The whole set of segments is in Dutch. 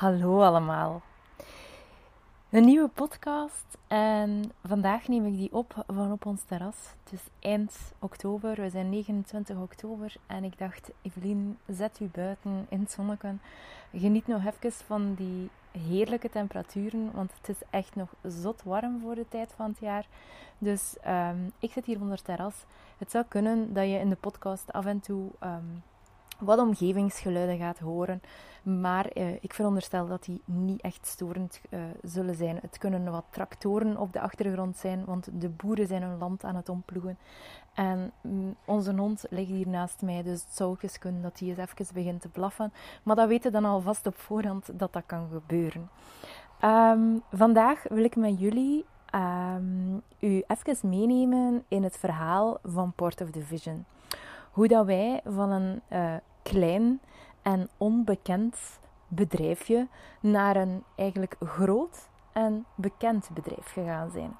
Hallo allemaal. Een nieuwe podcast en vandaag neem ik die op van op ons terras. Het is eind oktober, we zijn 29 oktober en ik dacht, Evelien, zet u buiten in het zonneke. Geniet nog even van die heerlijke temperaturen, want het is echt nog zot warm voor de tijd van het jaar. Dus ehm, ik zit hier onder het terras. Het zou kunnen dat je in de podcast af en toe ehm, wat omgevingsgeluiden gaat horen. Maar eh, ik veronderstel dat die niet echt storend uh, zullen zijn. Het kunnen wat tractoren op de achtergrond zijn, want de boeren zijn hun land aan het omploegen. En mm, onze hond ligt hier naast mij, dus het zou kunnen dat hij eens even begint te blaffen. Maar dat weten dan alvast op voorhand dat dat kan gebeuren. Um, vandaag wil ik met jullie um, u even meenemen in het verhaal van Port of the Vision. Hoe dat wij van een uh, klein en onbekend bedrijfje naar een eigenlijk groot en bekend bedrijf gegaan zijn.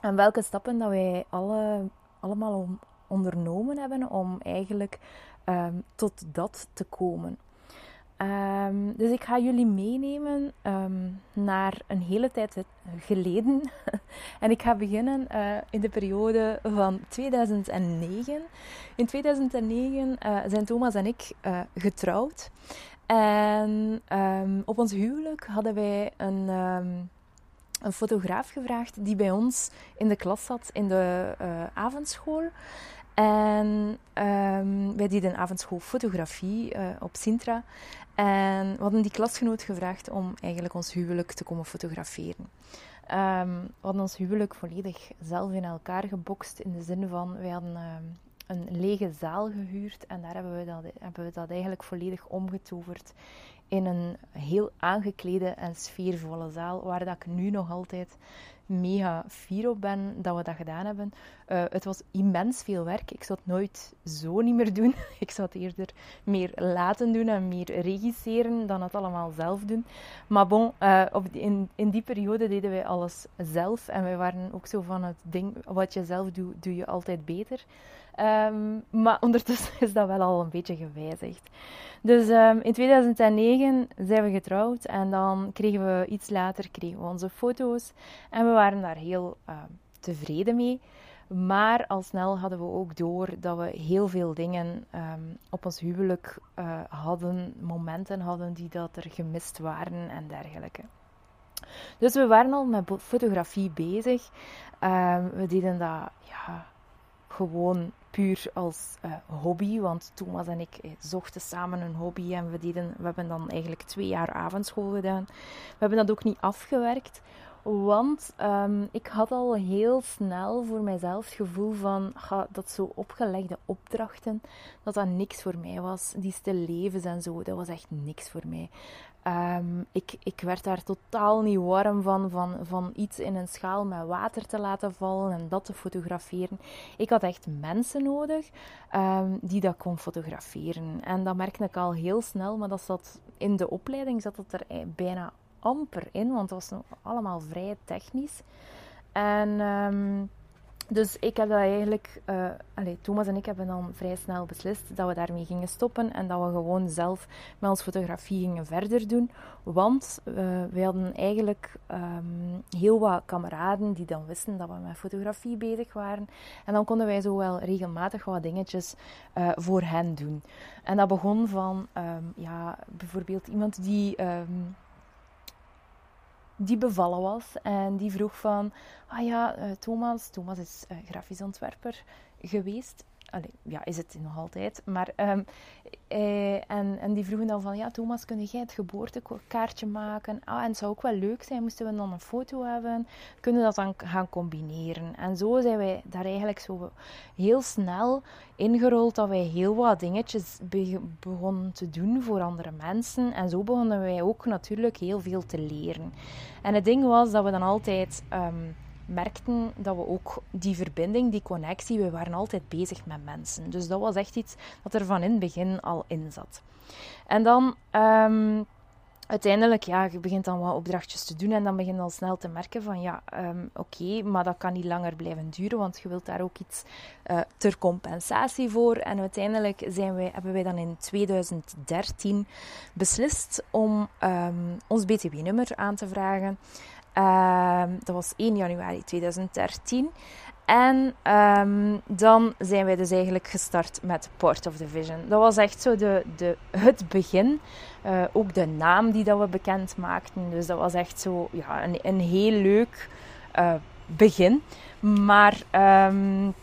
En welke stappen dat wij alle, allemaal ondernomen hebben om eigenlijk um, tot dat te komen. Dus ik ga jullie meenemen um, naar een hele tijd geleden. en ik ga beginnen uh, in de periode van 2009. In 2009 uh, zijn Thomas en ik uh, getrouwd. En um, op ons huwelijk hadden wij een, een fotograaf gevraagd die bij ons in de klas zat in de avondschool. En wij deden avondschool fotografie op Sintra. En we hadden die klasgenoot gevraagd om eigenlijk ons huwelijk te komen fotograferen. Um, we hadden ons huwelijk volledig zelf in elkaar gebokst. In de zin van, wij hadden um, een lege zaal gehuurd. En daar hebben we, dat, hebben we dat eigenlijk volledig omgetoverd in een heel aangeklede en sfeervolle zaal. Waar dat ik nu nog altijd mega fier op ben dat we dat gedaan hebben. Uh, het was immens veel werk. Ik zou het nooit zo niet meer doen. Ik zou het eerder meer laten doen en meer regisseren dan het allemaal zelf doen. Maar bon, die, in, in die periode deden wij alles zelf. En wij waren ook zo van het ding, wat je zelf doet, doe je altijd beter. Um, maar ondertussen is dat wel al een beetje gewijzigd. Dus um, in 2009 zijn we getrouwd en dan kregen we iets later kregen we onze foto's. En we waren daar heel uh, tevreden mee. Maar al snel hadden we ook door dat we heel veel dingen um, op ons huwelijk uh, hadden, momenten hadden die dat er gemist waren en dergelijke. Dus we waren al met fotografie bezig. Um, we deden dat ja, gewoon puur als uh, hobby. Want Thomas en ik eh, zochten samen een hobby en we, deden, we hebben dan eigenlijk twee jaar avondschool gedaan. We hebben dat ook niet afgewerkt. Want um, ik had al heel snel voor mijzelf het gevoel van dat zo opgelegde opdrachten, dat dat niks voor mij was. Die stille levens en zo, dat was echt niks voor mij. Um, ik, ik werd daar totaal niet warm van, van, van iets in een schaal met water te laten vallen en dat te fotograferen. Ik had echt mensen nodig um, die dat kon fotograferen. En dat merkte ik al heel snel, maar dat zat in de opleiding zat het er eh, bijna amper in, want het was allemaal vrij technisch. En um, dus ik heb dat eigenlijk, uh, allez, Thomas en ik hebben dan vrij snel beslist dat we daarmee gingen stoppen en dat we gewoon zelf met onze fotografie gingen verder doen. Want uh, wij hadden eigenlijk um, heel wat kameraden die dan wisten dat we met fotografie bezig waren. En dan konden wij zo wel regelmatig wat dingetjes uh, voor hen doen. En dat begon van, um, ja, bijvoorbeeld iemand die... die bevallen was. En die vroeg van, ah ja, uh, Thomas, Thomas is uh, grafisch ontwerper geweest. Ja, is het nog altijd. Maar, um, eh, en, en die vroegen dan van, ja, Thomas, kun jij het geboortekaartje maken? Ah, en het zou ook wel leuk zijn, moesten we dan een foto hebben? Kunnen we dat dan gaan combineren? En zo zijn wij daar eigenlijk zo heel snel ingerold dat wij heel wat dingetjes be begonnen te doen voor andere mensen. En zo begonnen wij ook natuurlijk heel veel te leren. En het ding was dat we dan altijd... Um, merkten dat we ook die verbinding, die connectie, we waren altijd bezig met mensen. Dus dat was echt iets dat er van in het begin al in zat. En dan um, uiteindelijk, ja, je begint dan wat opdrachtjes te doen en dan begin je al snel te merken van, ja, um, oké, maar dat kan niet langer blijven duren, want je wilt daar ook iets uh, ter compensatie voor. En uiteindelijk zijn wij, hebben wij dan in 2013 beslist om um, ons BTW-nummer aan te vragen. Uh, dat was 1 januari 2013. En um, dan zijn wij dus eigenlijk gestart met Port of the Vision. Dat was echt zo de, de, het begin. Uh, ook de naam die dat we bekend maakten. Dus dat was echt zo ja, een, een heel leuk uh, begin. Maar um,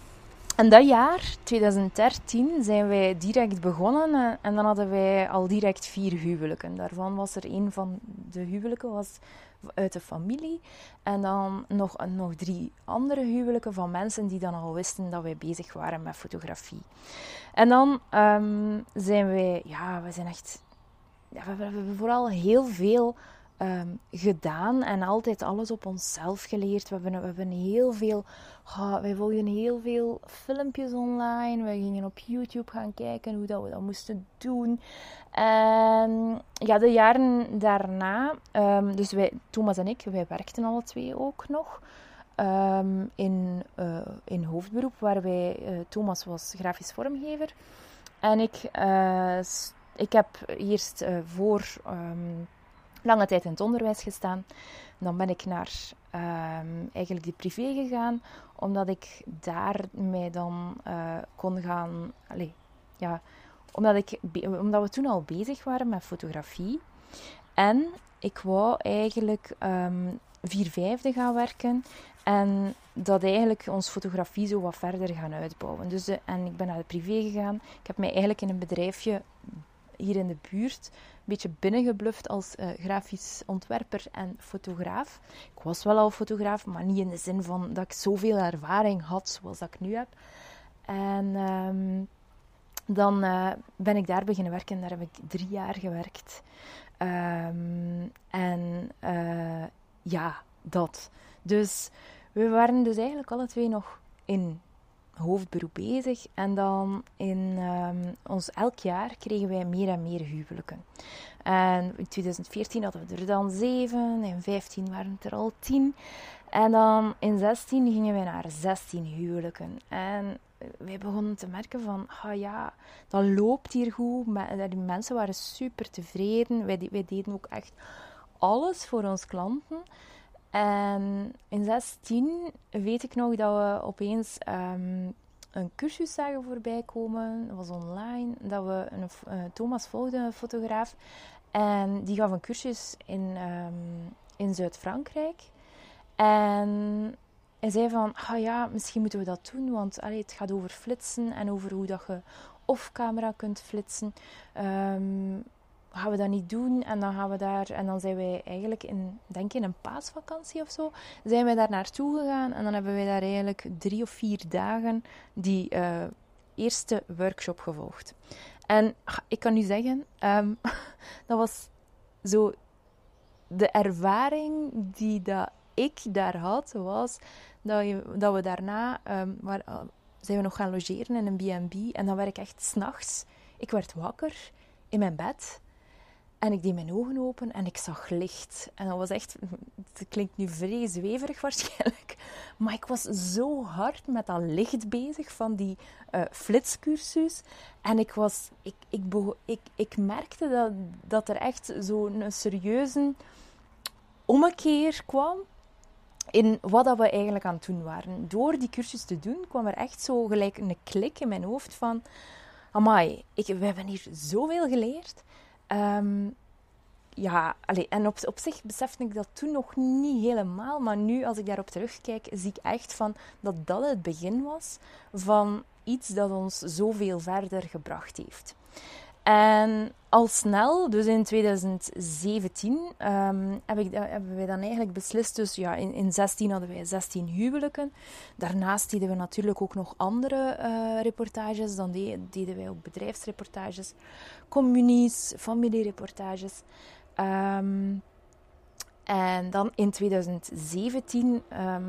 en dat jaar, 2013, zijn wij direct begonnen. En dan hadden wij al direct vier huwelijken. Daarvan was er een van de huwelijken was uit de familie. En dan nog, nog drie andere huwelijken van mensen die dan al wisten dat wij bezig waren met fotografie. En dan um, zijn wij, ja, we zijn echt, ja, we hebben vooral heel veel um, gedaan en altijd alles op onszelf geleerd. We hebben, we hebben heel veel, oh, wij volgen heel veel filmpjes online. We gingen op YouTube gaan kijken hoe dat we dat moesten doen. En ja, de jaren daarna, um, dus wij, Thomas en ik, wij werkten alle twee ook nog. Um, in, uh, in hoofdberoep, waar wij, uh, Thomas was grafisch vormgever. En ik, uh, ik heb eerst voor lange tijd in het onderwijs gestaan. Dan ben ik naar um, eigenlijk de privé gegaan, omdat ik daar dan uh, kon gaan. Allez, ja, omdat, ik, omdat we toen al bezig waren met fotografie. En ik wou eigenlijk um, vier vijfde gaan werken. En dat eigenlijk ons fotografie zo wat verder gaan uitbouwen. Dus en ik ben naar de privé gegaan. Ik heb mij eigenlijk in een bedrijfje hier in de buurt een beetje binnengebluft als uh, grafisch ontwerper en fotograaf. Ik was wel al fotograaf, maar niet in de zin van dat ik zoveel ervaring had zoals dat ik nu heb. En um, dan uh, ben ik daar beginnen werken. Daar heb ik drie jaar gewerkt. Um, en uh, ja, dat. Dus we waren dus eigenlijk alle twee nog in hoofdberoep bezig. En dan in um, ons elk jaar kregen wij meer en meer huwelijken. En in 2014 hadden we er dan zeven, in 2015 waren het er al tien. En dan in 16 gingen wij naar 16 huwelijken. En wij begonnen te merken van, ah ja, dat loopt hier goed. Die mensen waren super tevreden. Wij, wij deden ook echt alles voor onze klanten. En in 16 weet ik nog dat we opeens um, een cursus zagen voorbij komen. Dat was online. Dat we een, uh, Thomas volgde, een fotograaf. En die gaf een cursus in, um, in Zuid-Frankrijk. En hij zei van, ah ja, misschien moeten we dat doen. Want allee, het gaat over flitsen en over hoe dat je off-camera kunt flitsen. Gaan we dat niet doen? En dan gaan we daar, en dan zijn wij eigenlijk in, denk in een paasvakantie of zo, zijn wij daar naartoe gegaan. En dan hebben wij daar eigenlijk drie of vier dagen die uh, eerste workshop gevolgd. En ik kan nu zeggen, um, dat was zo de ervaring die dat ik daar had, was dat, je, dat we daarna um, waar, uh, zijn we nog gaan logeren in een B&B. En dan werd ik echt s'nachts, ik werd wakker in mijn bed. En ik deed mijn ogen open en ik zag licht. En dat was echt, het klinkt nu vrij zweverig waarschijnlijk, maar ik was zo hard met dat licht bezig van die uh, flitscursus. En ik, was, ik, ik, ik, merkte dat, dat er echt zo'n serieuze ommekeer kwam in wat dat we eigenlijk aan het doen waren. Door die cursus te doen kwam er echt zo gelijk een klik in mijn hoofd van... Amai, ik, we hebben hier zoveel geleerd. Um, ja, allez, en op, op zich besefte ik dat toen nog niet helemaal. Maar nu, als ik daarop terugkijk, zie ik echt van dat dat het begin was van iets dat ons zoveel verder gebracht heeft. En al snel, dus in 2017, um, ehm, hebben wij dan eigenlijk beslist. Dus ja, in, in 16 hadden wij 16 huwelijken. Daarnaast deden we natuurlijk ook nog andere uh, reportages. Dan deden wij ook bedrijfsreportages, communies, familiereportages. Um, en dan in 2017 um, ehm,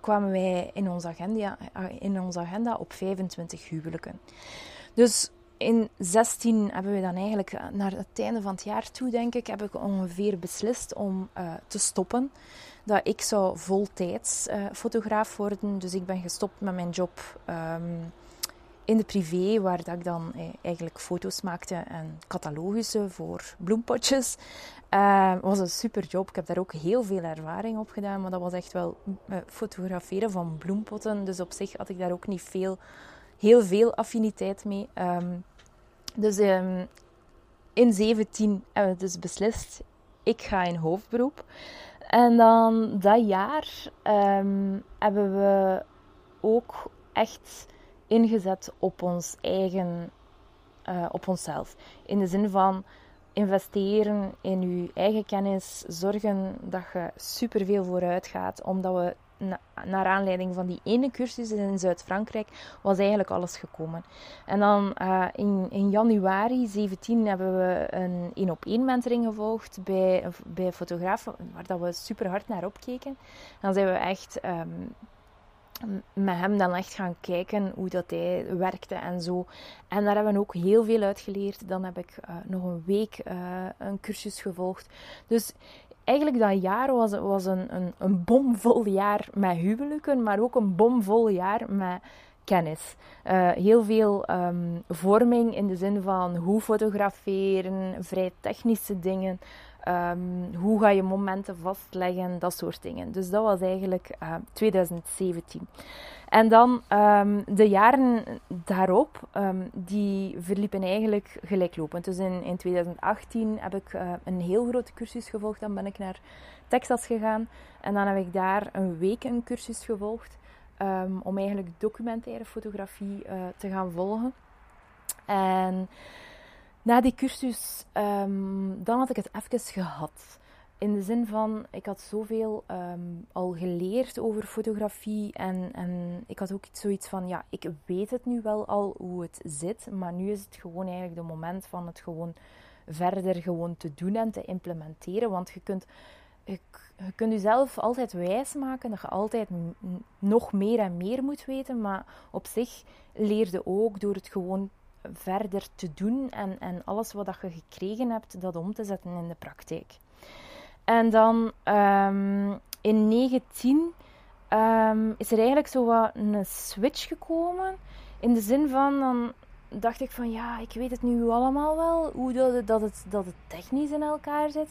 kwamen wij in onze, agenda, in onze agenda op 25 huwelijken. Dus in 16 hebben we dan eigenlijk naar het einde van het jaar toe, denk ik, heb ik ongeveer beslist om uh, te stoppen. Dat ik zou voltijds uh, fotograaf worden. Dus ik ben gestopt met mijn job um, in de privé, waar dat ik dan eh, eigenlijk foto's maakte en catalogussen voor bloempotjes. Uh, was een super job. Ik heb daar ook heel veel ervaring op gedaan, maar dat was echt wel fotograferen van bloempotten. Dus op zich had ik daar ook niet veel, heel veel affiniteit mee. Um, dus um, in 17 hebben we dus beslist, ik ga in hoofdberoep. En dan dat jaar um, hebben we ook echt ingezet op ons eigen, uh, op onszelf. In de zin van investeren in je eigen kennis, zorgen dat je superveel vooruit gaat, omdat we na, naar aanleiding van die ene cursus in Zuid-Frankrijk was eigenlijk alles gekomen. En dan uh, in, in januari 17 hebben we een één op één mentoring gevolgd bij, bij fotografen, waar dat we super hard naar opkeken. Dan zijn we echt um, met hem dan echt gaan kijken hoe dat hij werkte en zo. En daar hebben we ook heel veel uitgeleerd. Dan heb ik uh, nog een week uh, een cursus gevolgd. Dus eigenlijk dat jaar was, was een, een, een bomvol jaar met huwelijken, maar ook een bomvol jaar met kennis. Uh, heel veel um, vorming in de zin van hoe fotograferen, vrij technische dingen. Um, hoe ga je momenten vastleggen, dat soort dingen. Dus dat was eigenlijk uh, 2017. En dan um, de jaren daarop, um, die verliepen eigenlijk gelijklopend. Dus in, in 2018 heb ik uh, een heel grote cursus gevolgd. Dan ben ik naar Texas gegaan. En dan heb ik daar een week een cursus gevolgd. Om eigenlijk documentaire fotografie uh, te gaan volgen. En na die cursus, dan had ik het even gehad. In de zin van, ik had zoveel um, al geleerd over fotografie. En, en ik had ook zoiets van, ja, ik weet het nu wel al hoe het zit. Maar nu is het gewoon eigenlijk de moment van het gewoon verder gewoon te doen en te implementeren. Want je kunt, je, je kunt jezelf altijd wijsmaken dat je altijd nog meer en meer moet weten. Maar op zich leerde ook door het gewoon verder te doen en, en alles wat je gekregen hebt, dat om te zetten in de praktijk. En dan um, in 19 um, ehm, is er eigenlijk zo wat een switch gekomen. In de zin van, dan dacht ik van ja, ik weet het nu allemaal wel, hoe dat het, dat het, dat het technisch in elkaar zit.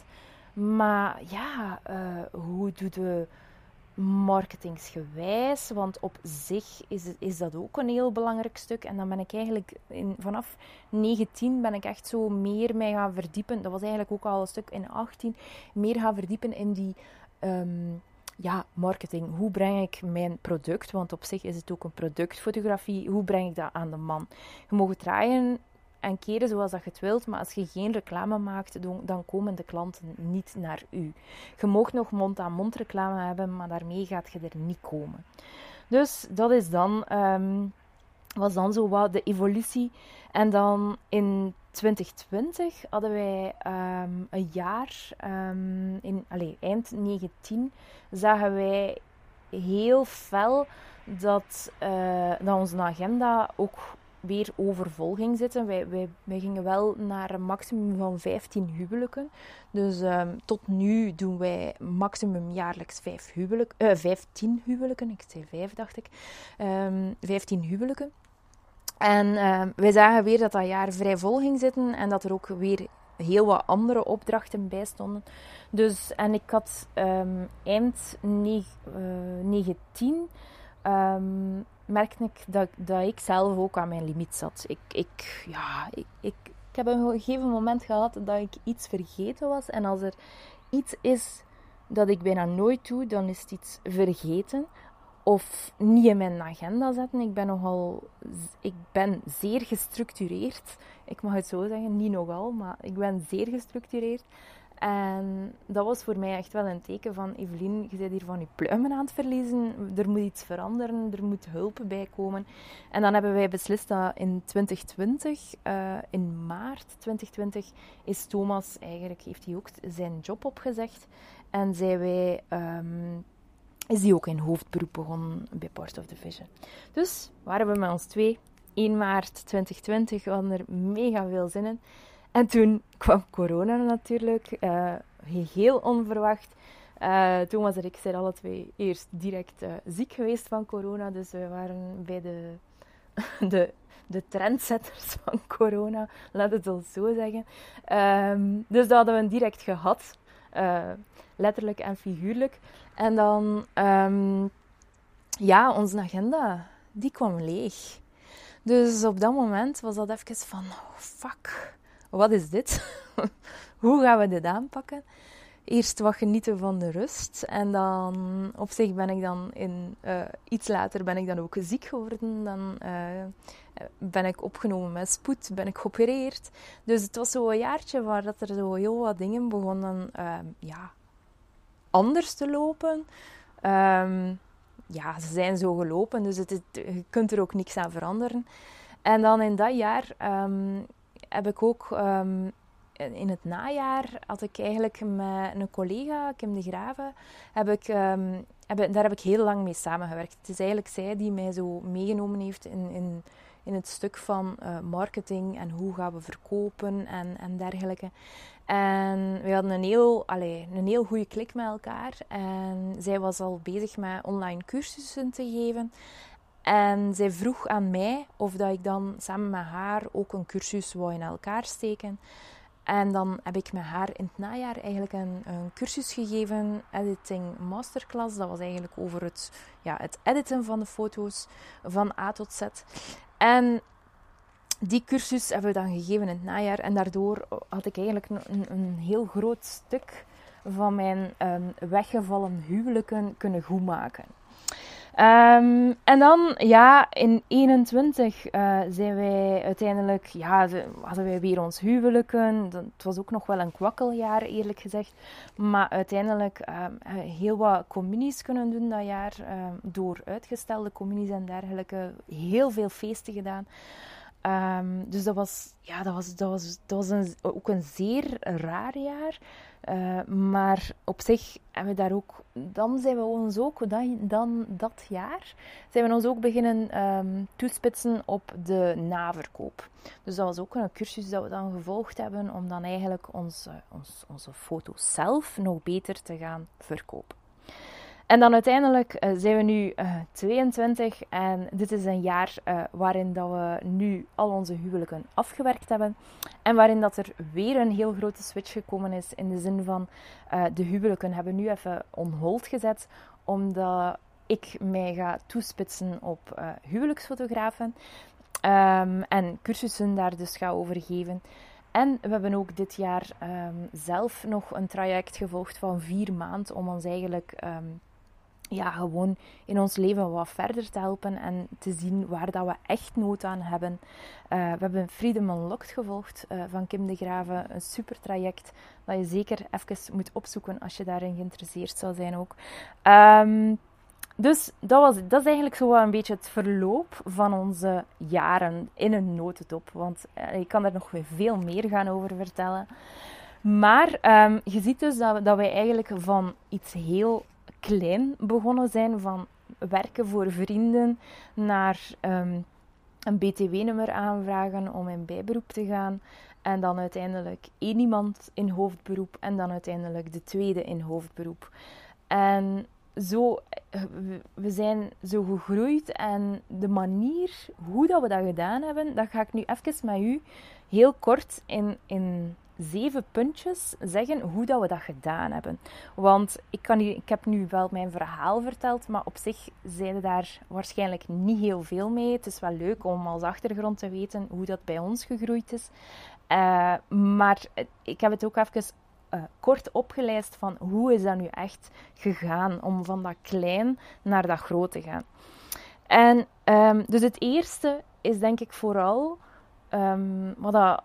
Maar ja, uh, hoe doe je marketingsgewijs. Want op zich is, is dat ook een heel belangrijk stuk. En dan ben ik eigenlijk vanaf 19 ben ik echt zo meer mij gaan verdiepen. Dat was eigenlijk ook al een stuk in 18. Meer gaan verdiepen in die um, ja, marketing. Hoe breng ik mijn product, want op zich is het ook een productfotografie, hoe breng ik dat aan de man? Je mag draaien en keren zoals dat je het wilt, maar als je geen reclame maakt, dan komen de klanten niet naar u. Je mag nog mond-aan-mond reclame hebben, maar daarmee gaat je er niet komen. Dus dat is dan, um, was dan zo wat de evolutie. En dan in 2020 hadden wij um, een jaar, um, in, allez, eind 19, zagen wij heel fel dat, uh, dat onze agenda ook weer overvol ging zitten. Wij, wij, gingen wel naar een maximum van 15 huwelijken. Dus um, tot nu doen wij maximum jaarlijks 5 huwelijk, uh, 15 huwelijken. Ik zei 5, dacht ik. Um, ehm, 15 huwelijken. En uh, wij zagen weer dat dat jaar vrij vol ging zitten en dat er ook weer heel wat andere opdrachten bij stonden. Dus, en ik had eind 19 um, merkte ik dat, dat ik zelf ook aan mijn limiet zat. Ik, ik, ja, ik, ik, ik heb een gegeven moment gehad dat ik iets vergeten was. En als er iets is dat ik bijna nooit doe, dan is het iets vergeten. Of niet in mijn agenda zetten. Ik ben nogal... Ik ben zeer gestructureerd. Ik mag het zo zeggen, niet nogal, maar ik ben zeer gestructureerd. En dat was voor mij echt wel een teken van Evelien, je bent hier van je pluimen aan het verliezen. Er moet iets veranderen, er moet hulp bij komen. En dan hebben wij beslist dat in 2020, uh, eh, in maart 2020, is Thomas eigenlijk, heeft hij ook zijn job opgezegd. En zijn wij, um, is hij ook in hoofdberoep begonnen bij Part of the Vision. Dus waren we met ons twee 1 maart 2020 hadden er mega veel zin in. En toen kwam corona natuurlijk, uh, heel onverwacht. Uh, Thomas en ik zijn alle twee eerst direct uh, ziek geweest van corona. Dus we waren bij de, de, de trendsetters van corona, laat het zo zeggen. Um, dus dat hadden we direct gehad. Letterlijk en figuurlijk. En dan, um, ja, onze agenda, die kwam leeg. Dus op dat moment was dat even van, oh, fuck, wat is dit? Hoe gaan we dit aanpakken? Eerst wat genieten van de rust. En dan op zich ben ik dan in, uh, iets later ben ik dan ook ziek geworden. Dan uh, ben ik opgenomen met spoed, ben ik geopereerd. Dus het was zo een jaartje waar dat er zo heel wat dingen begonnen uh, ja, anders te lopen. Um, ja, ze zijn zo gelopen, dus het, je kunt er ook niks aan veranderen. En dan in dat jaar um, heb ik ook um, in het najaar had ik eigenlijk met een collega, Kim de Graven, heb ik, daar heb ik heel lang mee samengewerkt. Het is eigenlijk zij die mij zo meegenomen heeft in, in, in het stuk van uh, marketing en hoe gaan we verkopen en, en dergelijke. En we hadden een heel, allez, een heel goede klik met elkaar. En zij was al bezig met online cursussen te geven. En zij vroeg aan mij of dat ik dan samen met haar ook een cursus wou in elkaar steken. En dan heb ik met haar in het najaar eigenlijk een, een, cursus gegeven, Editing Masterclass. Dat was eigenlijk over het, ja, het editen van de foto's van A tot Z. En die cursus hebben we dan gegeven in het najaar. En daardoor had ik eigenlijk een, een heel groot stuk van mijn um, weggevallen huwelijken kunnen goedmaken. Um, en dan, ja, in 21 uh, eh, zijn wij uiteindelijk, ja, hadden wij weer ons huwelijken. Het was ook nog wel een kwakkeljaar, eerlijk gezegd. Maar uiteindelijk um, heel wat communies kunnen doen dat jaar. Um, door uitgestelde communies en dergelijke. Heel veel feesten gedaan. Dus dat was, ja, dat was, dat was, dat was ook een zeer raar jaar. Uh, maar op zich hebben we daar ook, dan zijn we ons ook, dan, dan dat jaar, zijn we ons ook beginnen um, toespitsen op de naverkoop. Dus dat was ook een cursus dat we dan gevolgd hebben om dan eigenlijk onze, ons, onze foto's zelf nog beter te gaan verkopen. En dan uiteindelijk uh, zijn we nu uh, eh, 22 en dit is een jaar uh, waarin dat we nu al onze huwelijken afgewerkt hebben. En waarin dat er weer een heel grote switch gekomen is in de zin van de huwelijken hebben nu even on hold gezet. Omdat ik mij ga toespitsen op huwelijksfotografen. Um, en cursussen daar dus ga over geven. En we hebben ook dit jaar um, zelf nog een traject gevolgd van vier maanden om ons eigenlijk um, ja, gewoon in ons leven wat verder te helpen en te zien waar dat we echt nood aan hebben. Uh, we hebben Freedom Unlocked gevolgd uh, van Kim de Graven. Een super traject dat je zeker even moet opzoeken als je daarin geïnteresseerd zou zijn ook. Um, dus dat, was, dat is eigenlijk zo een beetje het verloop van onze jaren in een notendop. Want uh, ik kan daar nog veel meer gaan over vertellen. Maar um, je ziet dus dat, dat wij eigenlijk van iets heel klein begonnen zijn van werken voor vrienden naar um, een BTW-nummer aanvragen om in bijberoep te gaan. En dan uiteindelijk één iemand in hoofdberoep en dan uiteindelijk de tweede in hoofdberoep. En zo, we zijn zo gegroeid en de manier hoe dat we dat gedaan hebben, dat ga ik nu even met u heel kort in, in zeven puntjes zeggen hoe dat we dat gedaan hebben. Want ik, kan nu, ik heb nu wel mijn verhaal verteld, maar op zich zijn daar waarschijnlijk niet heel veel mee. Het is wel leuk om als achtergrond te weten hoe dat bij ons gegroeid is. Uh, maar ik heb het ook even uh, kort opgelijst van hoe is dat nu echt gegaan om van dat klein naar dat groot te gaan. En um, dus het eerste is denk ik vooral um, wat dat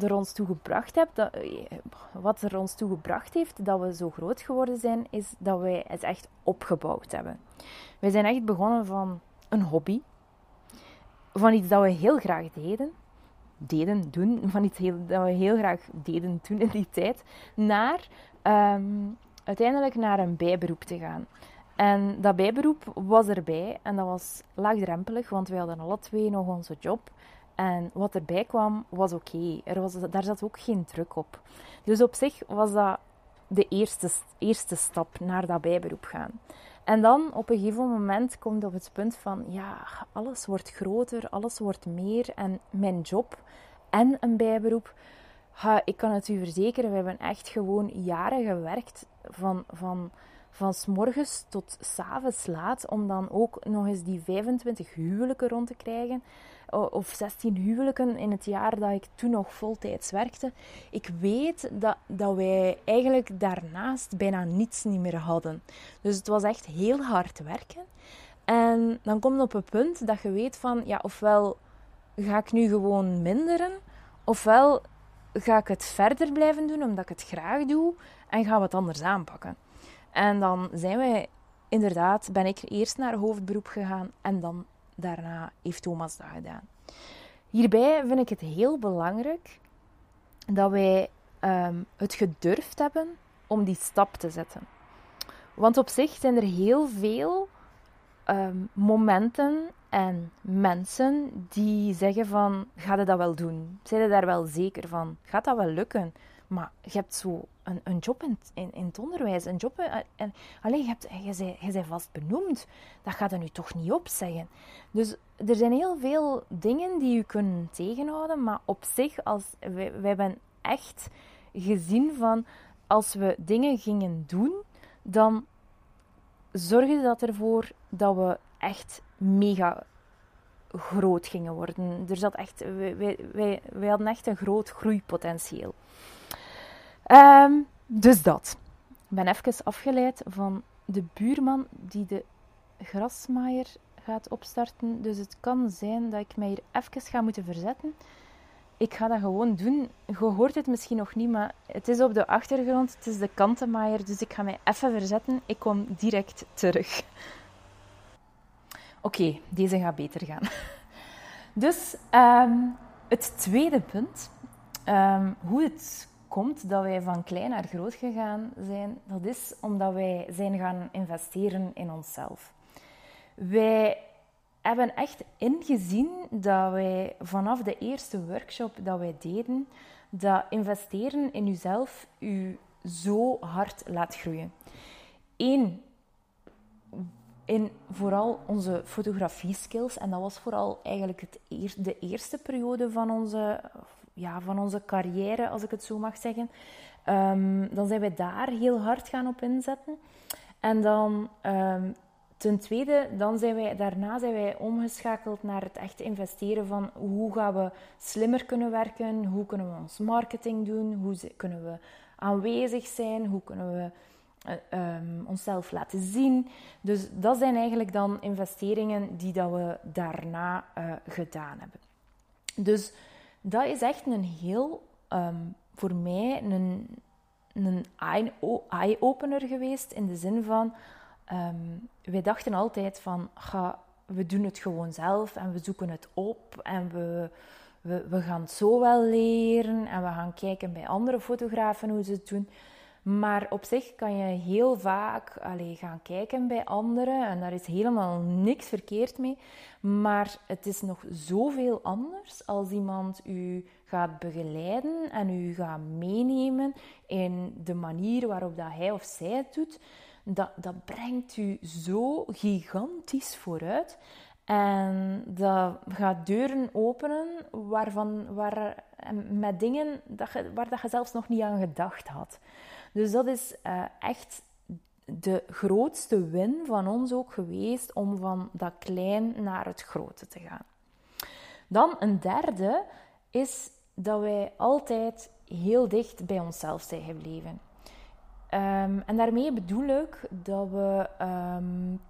er ons toe gebracht hebt, dat, eh, wat er ons toe gebracht heeft dat we zo groot geworden zijn, is dat wij het echt opgebouwd hebben. Wij zijn echt begonnen van een hobby, van iets dat we heel graag deden, deden, doen, van iets heel, dat we heel graag deden toen in die tijd, naar um, uiteindelijk naar een bijberoep te gaan. En dat bijberoep was erbij en dat was laagdrempelig, want wij hadden alle twee nog onze job. En wat erbij kwam, was oké. Er was Daar zat ook geen druk op. Dus op zich was dat de eerste, eerste stap naar dat bijberoep gaan. En dan op een gegeven moment komt op het punt van, ja, alles wordt groter, alles wordt meer. En mijn job en een bijberoep, ik kan het u verzekeren, we hebben echt gewoon jaren gewerkt van... van van s morgens tot s avonds laat, om dan ook nog eens die 25 huwelijken rond te krijgen. Of 16 huwelijken in het jaar dat ik toen nog voltijds werkte. Ik weet dat, dat wij eigenlijk daarnaast bijna niets niet meer hadden. Dus het was echt heel hard werken. En dan komt het op een punt dat je weet van, ja, ofwel ga ik nu gewoon minderen, ofwel ga ik het verder blijven doen omdat ik het graag doe en gaan we anders aanpakken. En dan zijn wij inderdaad, ben ik eerst naar hoofdberoep gegaan en dan daarna heeft Thomas dat gedaan. Hierbij vind ik het heel belangrijk dat wij ehm, het gedurfd hebben om die stap te zetten. Want op zich zijn er heel veel ehm, momenten en mensen die zeggen van, ga je dat wel doen? Zijn je daar wel zeker van? Gaat dat wel lukken? Maar je hebt zo een, een job in, in, het onderwijs, een job... Eh, en, alleen, je, hebt, je, bent vast benoemd. Dat gaat er nu toch niet opzeggen. Dus er zijn heel veel dingen die je kunnen tegenhouden. Maar op zich, als, wij, wij hebben echt gezien van... Als we dingen gingen doen, dan zorgde dat ervoor dat we echt mega groot gingen worden. Er zat echt, wij, wij, wij hadden echt een groot groeipotentieel. Ehm, dus dat. Ik ben even afgeleid van de buurman die de grasmaaier gaat opstarten. Dus het kan zijn dat ik mij hier even ga moeten verzetten. Ik ga dat gewoon doen. Je hoort het misschien nog niet, maar het is op de achtergrond. Het is de kantenmaaier, dus ik ga mij even verzetten. Ik kom direct terug. Oké, deze gaat beter gaan. Dus ehm, het tweede punt. Um, hoe het komt dat wij van klein naar groot gegaan zijn, dat is omdat wij zijn gaan investeren in onszelf. Wij hebben echt ingezien dat wij vanaf de eerste workshop dat wij deden, dat investeren in jezelf u zo hard laat groeien. Eén, in vooral onze fotografie skills. En dat was vooral eigenlijk het de eerste periode van onze, ja, van onze carrière, als ik het zo mag zeggen. Um, dan zijn we daar heel hard gaan op inzetten. En dan um, ten tweede, dan zijn wij, daarna zijn wij omgeschakeld naar het echt investeren van hoe gaan we slimmer kunnen werken, hoe kunnen we ons marketing doen, hoe kunnen we aanwezig zijn, hoe kunnen we um, onszelf laten zien. Dus dat zijn eigenlijk dan investeringen die dat we daarna uh, gedaan hebben. Dus dat is echt een heel, um, voor mij, een, een eye-opener geweest. In de zin van, um, wij dachten altijd van, ga, we doen het gewoon zelf en we zoeken het op en we, we, we gaan het zo wel leren en we gaan kijken bij andere fotografen hoe ze het doen. Maar op zich kan je heel vaak allez, gaan kijken bij anderen en daar is helemaal niks verkeerd mee. Maar het is nog zoveel anders als iemand u gaat begeleiden en u gaat meenemen in de manier waarop dat hij of zij het doet. Dat, dat brengt u zo gigantisch vooruit. En dat gaat deuren openen waarvan, waar, met dingen dat je, waar dat je zelfs nog niet aan gedacht had. Dus dat is uh, echt de grootste win van ons ook geweest om van dat klein naar het grote te gaan. Dan een derde is dat wij altijd heel dicht bij onszelf zijn gebleven. Um, en daarmee bedoel ik dat we um,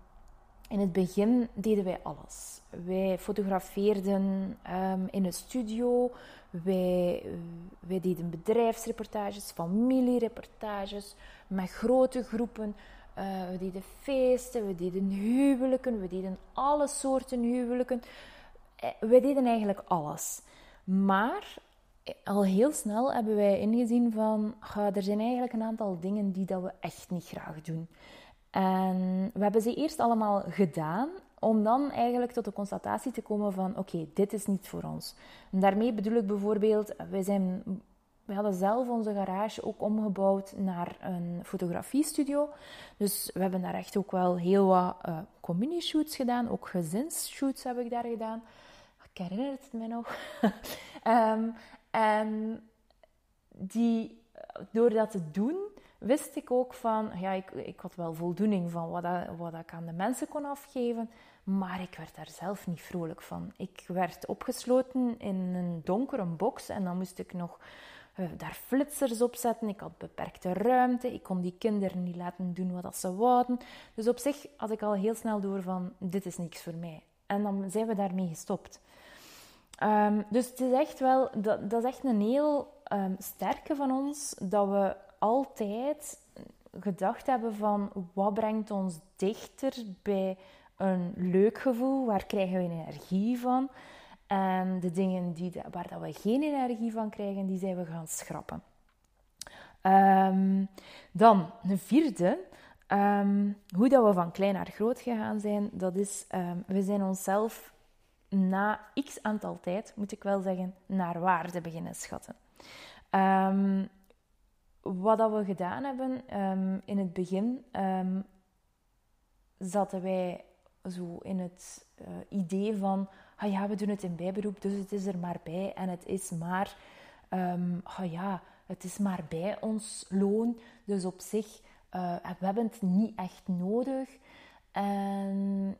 in het begin deden wij alles. Wij fotografeerden um, in een studio, wij, wij deden bedrijfsreportages, familiereportages met grote groepen. Uh, we deden feesten, we deden huwelijken, we deden alle soorten huwelijken. Uh, wij deden eigenlijk alles. Maar eh, al heel snel hebben wij ingezien van, er zijn eigenlijk een aantal dingen die dat we echt niet graag doen. En we hebben ze eerst allemaal gedaan om dan eigenlijk tot de constatatie te komen van oké, dit is niet voor ons. En daarmee bedoel ik bijvoorbeeld, wij, zijn, we hadden zelf onze garage ook omgebouwd naar een fotografiestudio. Dus we hebben daar echt ook wel heel wat uh, communie-shoots gedaan, ook gezinsshoots heb ik daar gedaan. Ik herinner het me nog. Ehm, en die, door dat te doen, wist ik ook van, ja, ik, ik had wel voldoening van wat, dat, wat ik aan de mensen kon afgeven, maar ik werd daar zelf niet vrolijk van. Ik werd opgesloten in een donkere box en dan moest ik nog uh, daar flitsers op zetten. Ik had beperkte ruimte, ik kon die kinderen niet laten doen wat ze wouden. Dus op zich had ik al heel snel door van, dit is niks voor mij. En dan zijn we daarmee gestopt. Um, dus het is echt wel, dat, dat is echt een heel um, sterke van ons, dat we altijd gedacht hebben van wat brengt ons dichter bij een leuk gevoel, waar krijgen we energie van. En de dingen die, waar dat we geen energie van krijgen, die zijn we gaan schrappen. Um, dan, een vierde, um, hoe dat we van klein naar groot gegaan zijn, dat is, um, we zijn onszelf na x aantal tijd, moet ik wel zeggen, naar waarde beginnen schatten. Um, wat dat we gedaan hebben um, in het begin, um, zaten wij zo in het uh, idee van, ah ja, we doen het in bijberoep, dus het is er maar bij en het is maar, ah ja, het is maar bij ons loon, dus op zich, uh, we hebben het niet echt nodig. En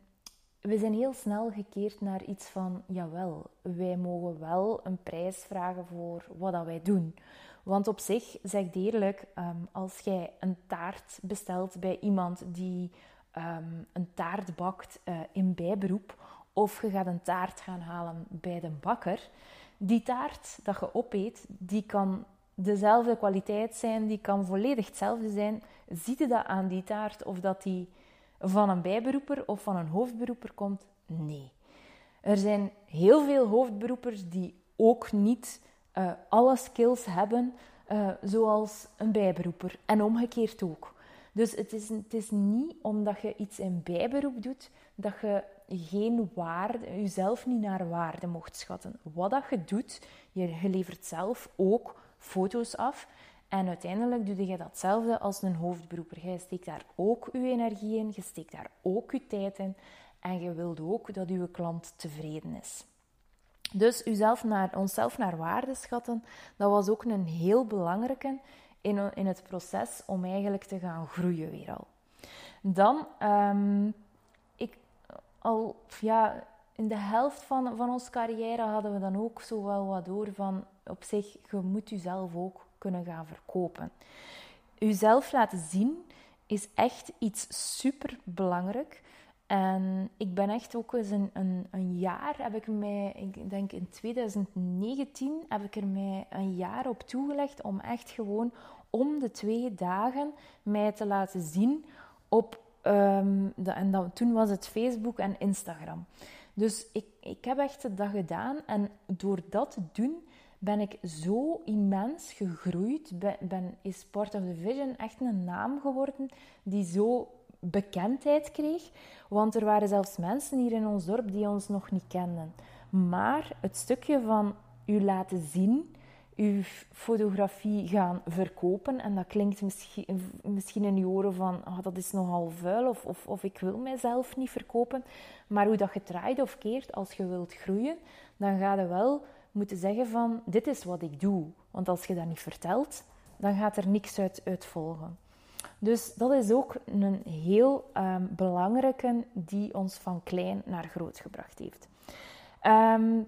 we zijn heel snel gekeerd naar iets van, jawel, wij mogen wel een prijs vragen voor wat dat wij doen. Want op zich, zeg ik eerlijk, ehm, als jij een taart bestelt bij iemand die ehm, een taart bakt uh, in bijberoep, of je gaat een taart gaan halen bij de bakker, die taart dat je opeet, die kan dezelfde kwaliteit zijn, die kan volledig hetzelfde zijn. Ziet je dat aan die taart of dat die van een bijberoeper of van een hoofdberoeper komt? Nee. Er zijn heel veel hoofdberoepers die ook niet uh, alle skills hebben uh, zoals een bijberoeper. En omgekeerd ook. Dus het is, het is niet omdat je iets in bijberoep doet, dat je geen waarde, jezelf niet naar waarde mocht schatten. Wat dat je doet, je, je levert zelf ook foto's af. En uiteindelijk doe je datzelfde als een hoofdberoeper. Je steekt daar ook je energie in, je steekt daar ook je tijd in. En je wilt ook dat je klant tevreden is. Dus uzelf naar, onszelf naar waarde schatten, dat was ook een heel belangrijke in, in het proces om eigenlijk te gaan groeien weer al. Dan, um, ik, al, ja, in de helft van, van onze carrière hadden we dan ook zo wel wat door van, op zich, je moet jezelf ook kunnen gaan verkopen. Uzelf laten zien is echt iets super belangrijk. En ik ben echt ook eens een, een, een, jaar, heb ik mij, ik denk in 2019, heb ik er mij een jaar op toegelegd om echt gewoon om de twee dagen mij te laten zien op, um, de, en dan, toen was het Facebook en Instagram. Dus ik, ik heb echt dat gedaan en door dat te doen ben ik zo immens gegroeid. Ben, ben, is Sport of the Vision echt een naam geworden die zo bekendheid kreeg. Want er waren zelfs mensen hier in ons dorp die ons nog niet kenden. Maar het stukje van u laten zien, uw fotografie gaan verkopen, en dat klinkt misschien, misschien in uw oren van oh, dat is nogal vuil of, of, of ik wil mijzelf niet verkopen. Maar hoe dat je of keert, als je wilt groeien, dan ga je wel moeten zeggen van dit is wat ik doe. Want als je dat niet vertelt, dan gaat er niks uit volgen. Dus dat is ook een heel um, belangrijke die ons van klein naar groot gebracht heeft. Um,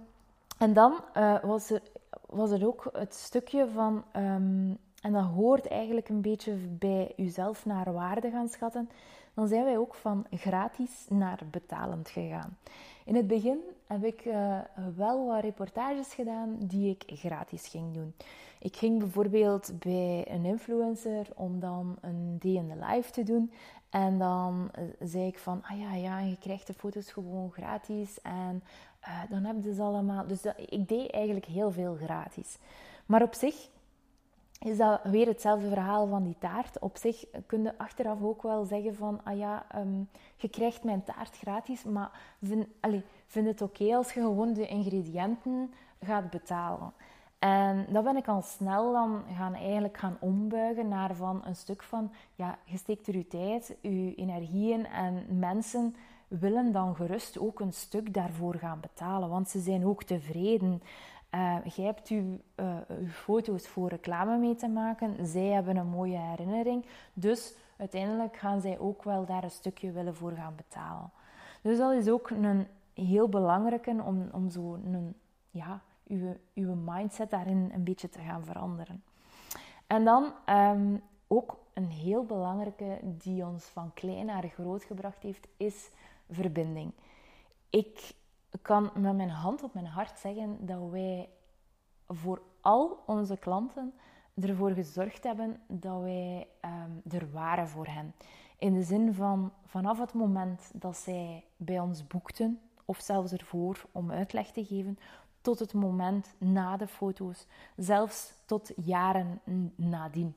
en dan uh, was, er, was er ook het stukje van, um, en dat hoort eigenlijk een beetje bij jezelf naar waarde gaan schatten, dan zijn wij ook van gratis naar betalend gegaan. In het begin heb ik uh, wel wat reportages gedaan die ik gratis ging doen. Ik ging bijvoorbeeld bij een influencer om dan een day in the life te doen. En dan uh, zei ik van, ah ja, ja, je krijgt de foto's gewoon gratis. En uh, dan heb je ze allemaal... Dus dat, ik deed eigenlijk heel veel gratis. Maar op zich is dat weer hetzelfde verhaal van die taart. Op zich kun je achteraf ook wel zeggen van, ah ja, ehm, je krijgt mijn taart gratis, maar vind, allez, vind het oké als je gewoon de ingrediënten gaat betalen. En dat ben ik al snel dan gaan eigenlijk gaan ombuigen naar van een stuk van, ja, je steekt er je tijd, je energieën en mensen willen dan gerust ook een stuk daarvoor gaan betalen, want ze zijn ook tevreden. Uh, jij hebt uw, uh, uw, foto's voor reclame mee te maken. Zij hebben een mooie herinnering. Dus uiteindelijk gaan zij ook wel daar een stukje willen voor gaan betalen. Dus dat is ook een heel belangrijke om, om zo een, ja, uw, uw mindset daarin een beetje te gaan veranderen. En dan um, ook een heel belangrijke die ons van klein naar groot gebracht heeft, is verbinding. Ik kan met mijn hand op mijn hart zeggen dat wij voor al onze klanten ervoor gezorgd hebben dat wij um, er waren voor hen. In de zin van vanaf het moment dat zij bij ons boekten, of zelfs ervoor om uitleg te geven, tot het moment na de foto's, zelfs tot jaren nadien.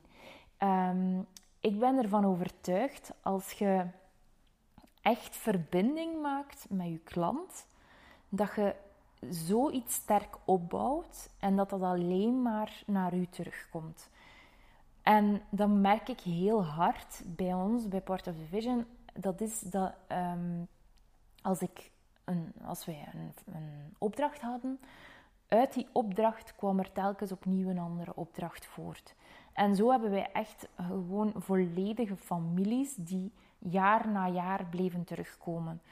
Um, ik ben ervan overtuigd als je echt verbinding maakt met je klant, dat je zoiets sterk opbouwt en dat dat alleen maar naar u terugkomt. En dat merk ik heel hard bij ons, bij Part of the Vision. Dat is dat um, als, ik een, als wij een, een opdracht hadden, uit die opdracht kwam er telkens opnieuw een andere opdracht voort. En zo hebben wij echt gewoon volledige families die jaar na jaar bleven terugkomen.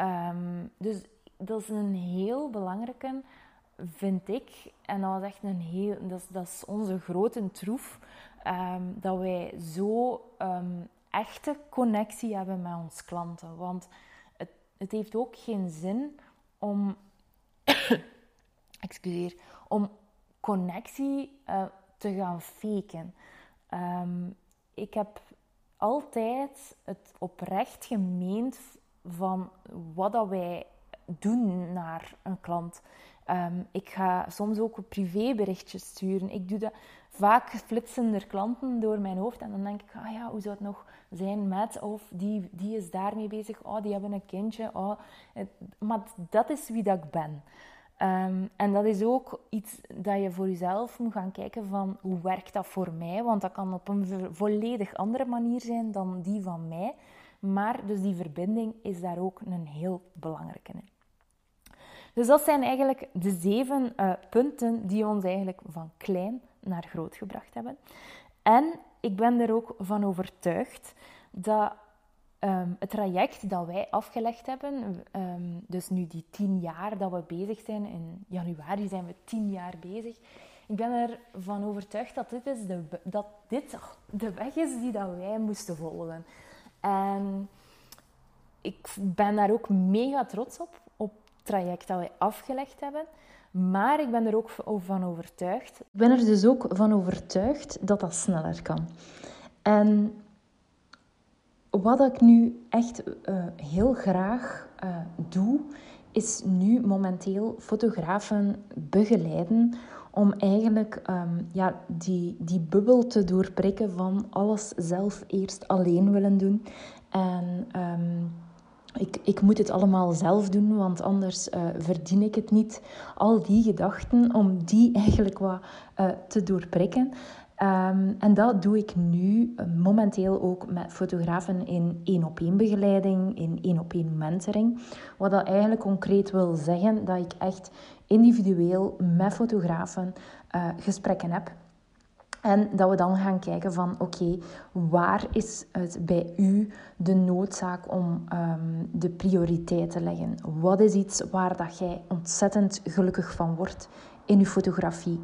Um, dus dat is een heel belangrijke, vind ik. En dat was echt een heel, dat is, onze grote troef. Um, dat wij zo um, echte connectie hebben met onze klanten. Want het, het heeft ook geen zin om, excuseer, om connectie uh, te gaan faken. Um, ik heb altijd het oprecht gemeend van wat dat wij doen naar een klant. Um, ik ga soms ook privéberichtjes sturen. Ik doe dat vaak flitsen er klanten door mijn hoofd en dan denk ik, ah ja, hoe zou het nog zijn met of die, die is daarmee bezig, oh, die hebben een kindje. Oh. Maar dat is wie dat ik ben. Um, en dat is ook iets dat je voor jezelf moet gaan kijken van hoe werkt dat voor mij, want dat kan op een volledig andere manier zijn dan die van mij. Maar dus die verbinding is daar ook een heel belangrijke in. Dus dat zijn eigenlijk de zeven uh, punten die ons eigenlijk van klein naar groot gebracht hebben. En ik ben er ook van overtuigd dat um, het traject dat wij afgelegd hebben, um, dus nu die tien jaar dat we bezig zijn, in januari zijn we tien jaar bezig. Ik ben ervan overtuigd dat dit, is de, dat dit de weg is die dat wij moesten volgen. En ik ben daar ook mega trots op, traject dat wij afgelegd hebben. Maar ik ben er ook van overtuigd. Ik ben er dus ook van overtuigd dat dat sneller kan. En wat ik nu echt uh, heel graag uh, doe, is nu momenteel fotografen begeleiden om eigenlijk um, ja, die, die bubbel te doorprikken van alles zelf eerst alleen willen doen. En um, ik, ik moet het allemaal zelf doen, want anders uh, verdien ik het niet. Al die gedachten, om die eigenlijk wat uh, te doorprikken. Um, en dat doe ik nu uh, momenteel ook met fotografen in één op één begeleiding, in één op één mentoring. Wat dat eigenlijk concreet wil zeggen dat ik echt individueel met fotografen gesprekken heb en dat we dan gaan kijken van oké, waar is het bij u de noodzaak om um, de prioriteit te leggen? Wat is iets waar dat jij ontzettend gelukkig van wordt in uw fotografie?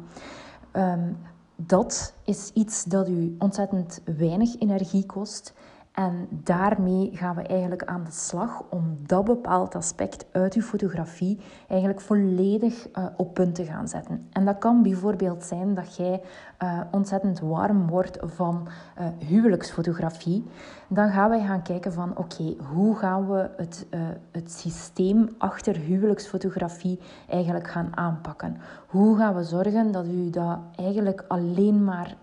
Um, dat is iets dat u ontzettend weinig energie kost En daarmee gaan we eigenlijk aan de slag om dat bepaald aspect uit uw fotografie eigenlijk volledig uh, op punt te gaan zetten. En dat kan bijvoorbeeld zijn dat jij uh, ontzettend warm wordt van uh, huwelijksfotografie. Dan gaan wij gaan kijken van oké, hoe gaan we het, het systeem achter huwelijksfotografie eigenlijk gaan aanpakken? Hoe gaan we zorgen dat u dat eigenlijk alleen maar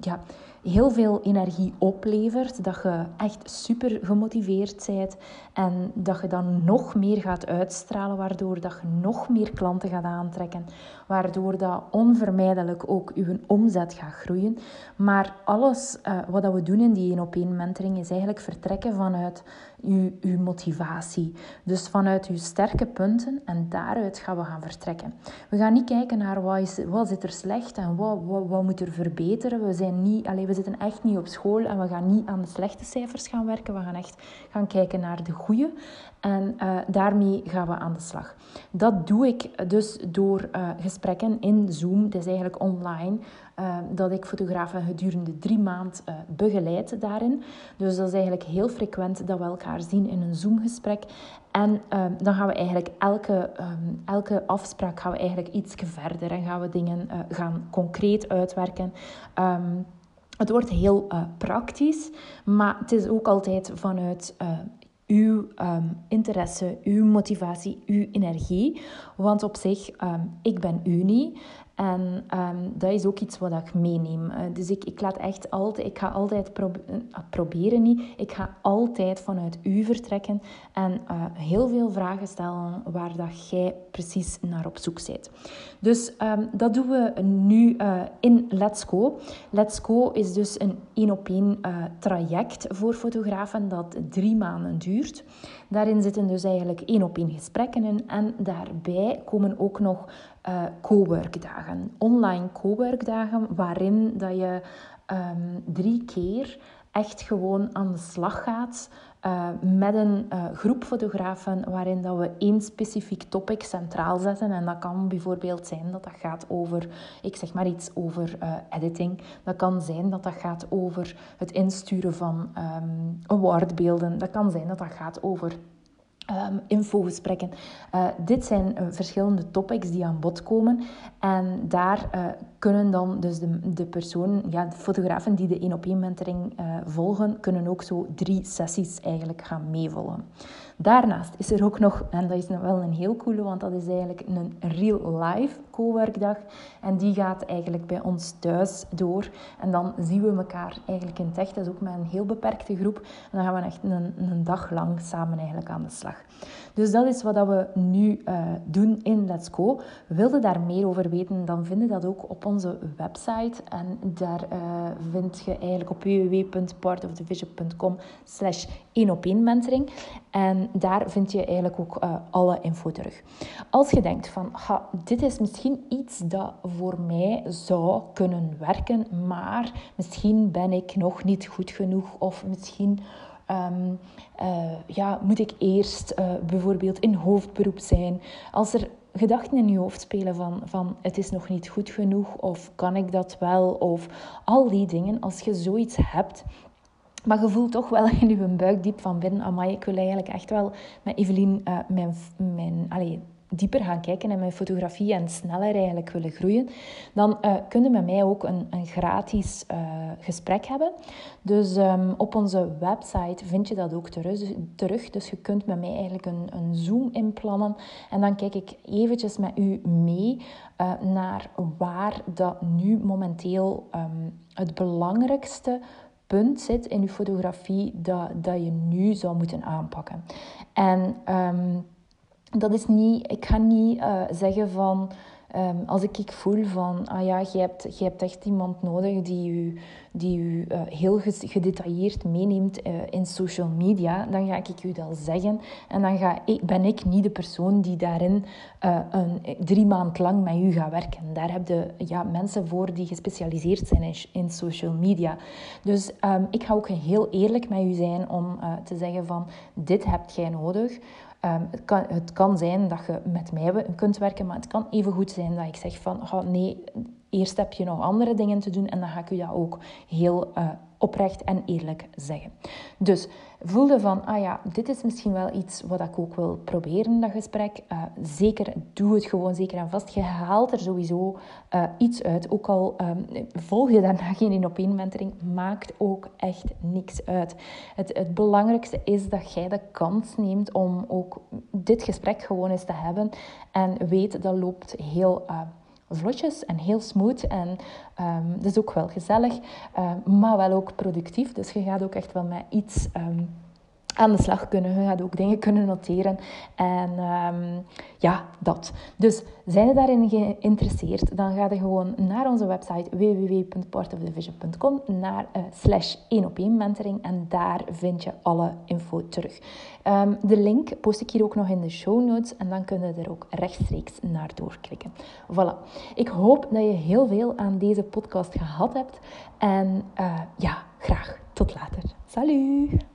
ja, heel veel energie oplevert, dat je echt super gemotiveerd bent en dat je dan nog meer gaat uitstralen, waardoor dat je nog meer klanten gaat aantrekken, waardoor dat onvermijdelijk ook je omzet gaat groeien. Maar alles uh, wat we doen in die één op één mentoring is eigenlijk vertrekken vanuit je, motivatie. Dus vanuit je sterke punten en daaruit gaan we gaan vertrekken. We gaan niet kijken naar wat, is, wat zit er slecht en wat, wat, moet er verbeteren. We, zijn niet, allez, we zitten echt niet op school en we gaan niet aan de slechte cijfers gaan werken. We gaan echt gaan kijken naar de goede en uh, daarmee gaan we aan de slag. Dat doe ik dus door uh, gesprekken in Zoom. Het is eigenlijk online. Uh, dat ik fotografen gedurende drie maanden begeleid daarin. Dus dat is eigenlijk heel frequent dat we elkaar zien in een Zoom-gesprek. En dan gaan we eigenlijk elke, um, elke afspraak gaan we eigenlijk iets verder en gaan we dingen gaan concreet uitwerken. Um, het wordt heel uh, praktisch, maar het is ook altijd vanuit uh, uw interesse, uw motivatie, uw energie. Want op zich, ik ben u niet. En um, dat is ook iets wat ik meeneem. Uh, dus ik, ik laat echt altijd, ik ga altijd probe uh, proberen niet. Ik ga altijd vanuit u vertrekken en uh, heel veel vragen stellen waar dat jij precies naar op zoek bent. Dus um, dat doen we nu in Let's Go. Let's Go is dus een één op één traject voor fotografen dat drie maanden duurt. Daarin zitten dus eigenlijk één op één gesprekken in en daarbij komen ook nog uh, coworkdagen. Online coworkdagen waarin dat je um, drie keer echt gewoon aan de slag gaat uh, met een uh, groep fotografen waarin dat we één specifiek topic centraal zetten. En dat kan bijvoorbeeld zijn dat dat gaat over, ik zeg maar iets over editing. Dat kan zijn dat dat gaat over het insturen van um, awardbeelden. Dat kan zijn dat dat gaat over Um, infogesprekken. Uh, dit zijn uh, verschillende topics die aan bod komen. En daar uh, kunnen dan dus de, de persoon, ja, de fotografen die de één op één mentoring volgen, kunnen ook zo drie sessies eigenlijk gaan meevolgen. Daarnaast is er ook nog, en dat is wel een heel coole, want dat is eigenlijk een real life co-werkdag. En die gaat eigenlijk bij ons thuis door. En dan zien we elkaar eigenlijk in het echt. Dat is ook met een heel beperkte groep. En dan gaan we echt een, een dag lang samen eigenlijk aan de slag. Dus dat is wat we nu uh, doen in Let's Go. Wil je daar meer over weten, dan vind je dat ook op onze website. En daar uh, vind je eigenlijk op www.partofthevision.com slash 1 op 1 mentoring. En daar vind je eigenlijk ook uh, alle info terug. Als je denkt van, dit is misschien iets dat voor mij zou kunnen werken, maar misschien ben ik nog niet goed genoeg of misschien Um, uh, ja, moet ik eerst uh, bijvoorbeeld in hoofdberoep zijn? Als er gedachten in je hoofd spelen van, van het is nog niet goed genoeg of kan ik dat wel of al die dingen, als je zoiets hebt, maar je voelt toch wel in je buik diep van binnen, amai, ik wil eigenlijk echt wel met Evelien uh, mijn, mijn, allez, dieper gaan kijken in mijn fotografie en sneller eigenlijk willen groeien, dan uh, kun je met mij ook een, een gratis uh, gesprek hebben. Dus um, op onze website vind je dat ook terug. terug. Dus je kunt met mij eigenlijk een, een Zoom inplannen. En dan kijk ik eventjes met u mee naar waar dat nu momenteel um, het belangrijkste punt zit in je fotografie dat, dat je nu zou moeten aanpakken. En um, dat is niet, ik ga niet uh, zeggen van, um, als ik, ik voel van, ah ja, je hebt, je hebt echt iemand nodig die u, die u uh, heel gedetailleerd meeneemt uh, in social media, dan ga ik u dat zeggen. En dan ga ik, ben ik niet de persoon die daarin een, drie maand lang met u gaat werken. Daar heb je ja, mensen voor die gespecialiseerd zijn in, social media. Dus um, ik ga ook heel eerlijk met u zijn om te zeggen van, dit hebt jij nodig. Um, het, kan, het kan zijn dat je met mij kunt werken, maar het kan even goed zijn dat ik zeg van, oh nee, eerst heb je nog andere dingen te doen en dan ga ik u dat ook heel uh, oprecht en eerlijk zeggen. Dus voelde van, ah ja, dit is misschien wel iets wat ik ook wil proberen, dat gesprek. Uh, zeker, doe het gewoon zeker en vast. Je haalt er sowieso uh, iets uit. Ook al um, volg je daarna geen in op mentoring, maakt ook echt niks uit. Het, het belangrijkste is dat jij de kans neemt om ook dit gesprek gewoon eens te hebben. En weet, dat loopt heel... Uh, vlotjes en heel smooth. En um, dat is ook wel gezellig, um, maar wel ook productief. Dus je gaat ook echt wel met iets um, aan de slag kunnen. Je gaat ook dingen kunnen noteren. En um, ja, dat. Dus zijn je daarin geïnteresseerd, dan ga je gewoon naar onze website www.portofthevision.com naar uh, slash 1 op 1 mentoring en daar vind je alle info terug. Um, de link post ik hier ook nog in de show notes en dan kun je er ook rechtstreeks naar doorklikken. Voilà. Ik hoop dat je heel veel aan deze podcast gehad hebt en uh, ja, graag tot later. Salut!